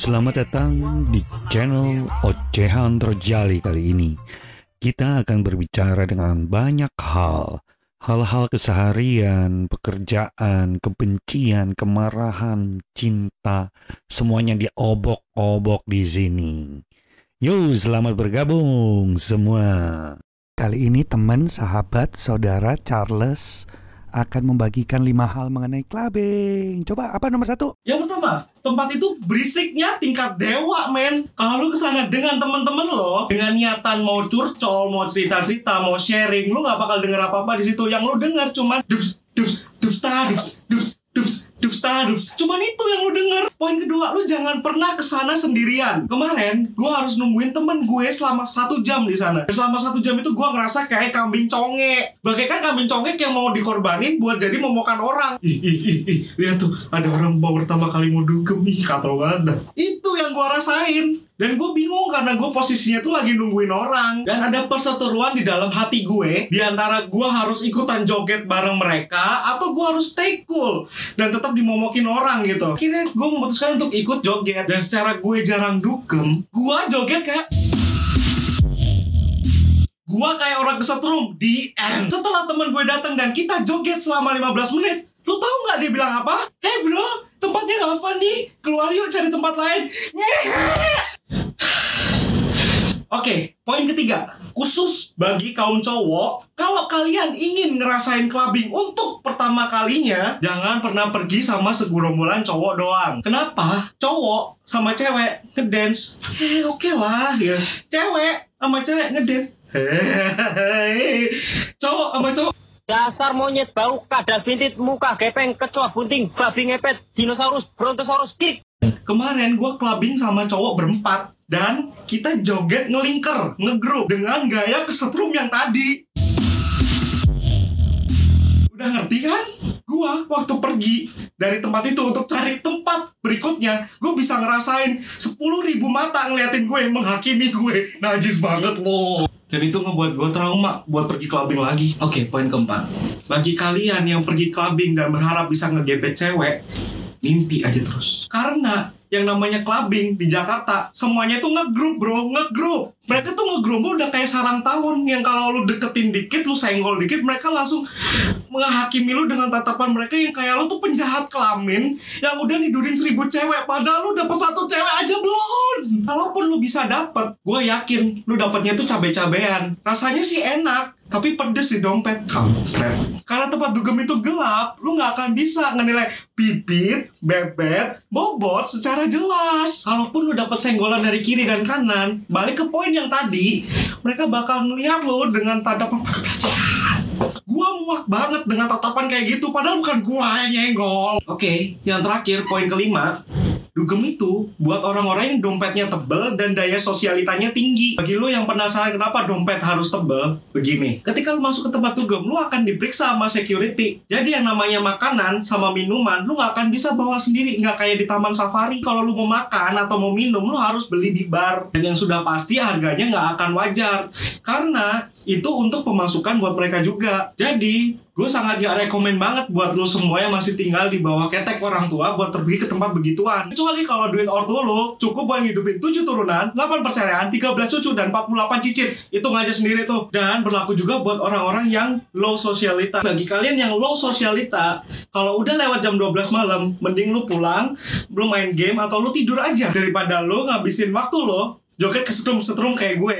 Selamat datang di channel Ocehan Terjali kali ini. Kita akan berbicara dengan banyak hal. Hal-hal keseharian, pekerjaan, kebencian, kemarahan, cinta, semuanya diobok-obok di sini. Yo, selamat bergabung semua. Kali ini teman, sahabat, saudara Charles akan membagikan lima hal mengenai clubbing. Coba apa nomor satu? Yang pertama, tempat itu berisiknya tingkat dewa, men. Kalau lu ke sana dengan temen-temen lo, dengan niatan mau curcol, mau cerita-cerita, mau sharing, lu nggak bakal denger apa-apa di situ. Yang lu denger cuman dups, dups, dups, dups, dups, dups, dups, dups. Cuman itu yang lu denger. Poin kedua, lu jangan pernah ke sana sendirian. Kemarin, gue harus nungguin temen gue selama satu jam di sana. Selama satu jam itu gue ngerasa kayak kambing conge. Bagaikan kambing conge yang mau dikorbanin buat jadi memokan orang. Ih, ih, ih, ih. Lihat tuh, ada orang mau pertama kali mau dugem. Ih, katro banget. dah. Itu yang gue rasain. Dan gue bingung karena gue posisinya tuh lagi nungguin orang. Dan ada perseteruan di dalam hati gue. Di antara gue harus ikutan joget bareng mereka. Atau gue harus stay cool. Dan tetap dimomokin orang gitu. Akhirnya gue memutuskan untuk ikut joget. Dan secara gue jarang dugem. Gue joget kayak... Gua kayak orang kesetrum di end. Setelah temen gue datang dan kita joget selama 15 menit. Lu tahu nggak dia bilang apa? Hey bro, tempatnya nggak fun nih. Keluar yuk cari tempat lain. Oke, poin ketiga. Khusus bagi kaum cowok, kalau kalian ingin ngerasain clubbing untuk pertama kalinya, jangan pernah pergi sama segerombolan cowok doang. Kenapa? Cowok sama cewek ngedance, eh oke lah ya. Cewek sama cewek ngedance, hehehe. Cowok sama cowok Dasar monyet bau kadal bintit muka gepeng kecoa bunting babi ngepet dinosaurus brontosaurus kick Kemarin gue clubbing sama cowok berempat dan kita joget ngelingker, ngegrup dengan gaya kesetrum yang tadi. Udah ngerti kan? Gua waktu pergi dari tempat itu untuk cari tempat berikutnya, gue bisa ngerasain 10.000 mata ngeliatin gue, menghakimi gue. Najis banget loh. Dan itu ngebuat gue trauma buat pergi clubbing lagi. Oke, poin keempat. Bagi kalian yang pergi clubbing dan berharap bisa ngegebet cewek, mimpi aja terus. Karena yang namanya clubbing di Jakarta semuanya tuh ngegroup bro ngegroup mereka tuh ngegroup udah kayak sarang tawon yang kalau lu deketin dikit lu senggol dikit mereka langsung menghakimi lu dengan tatapan mereka yang kayak lu tuh penjahat kelamin yang udah nidurin seribu cewek padahal lu dapet satu cewek aja belum. Kalaupun lu bisa dapet gue yakin lu dapetnya tuh cabe-cabean. Rasanya sih enak tapi pedes di dompet. Kampret. Karena tempat dugem itu gelap lu nggak akan bisa ngenilai bibit bebet bobot secara jelas. Kalaupun lu dapet senggolan dari kiri dan kanan balik ke poin yang tadi mereka bakal ngeliat lu dengan tatapan pelecehan gua muak banget dengan tatapan kayak gitu padahal bukan gua yang nyenggol. Oke yang terakhir poin kelima Dugem itu buat orang-orang yang dompetnya tebel dan daya sosialitanya tinggi. Bagi lo yang penasaran kenapa dompet harus tebel, begini. Ketika lo masuk ke tempat dugem, lo akan diperiksa sama security. Jadi yang namanya makanan sama minuman, lo nggak akan bisa bawa sendiri. Nggak kayak di taman safari. Kalau lo mau makan atau mau minum, lo harus beli di bar. Dan yang sudah pasti harganya nggak akan wajar. Karena itu untuk pemasukan buat mereka juga. Jadi, gue sangat gak rekomen banget buat lo semua yang masih tinggal di bawah ketek orang tua buat pergi ke tempat begituan. Kecuali kalau duit ortu lo cukup buat ngidupin 7 turunan, 8 perceraian, 13 cucu, dan 48 cicit. Hitung aja sendiri tuh. Dan berlaku juga buat orang-orang yang low sosialita. Bagi kalian yang low sosialita, kalau udah lewat jam 12 malam, mending lu pulang, belum main game, atau lu tidur aja. Daripada lu ngabisin waktu lo joget kesetrum-setrum kayak gue.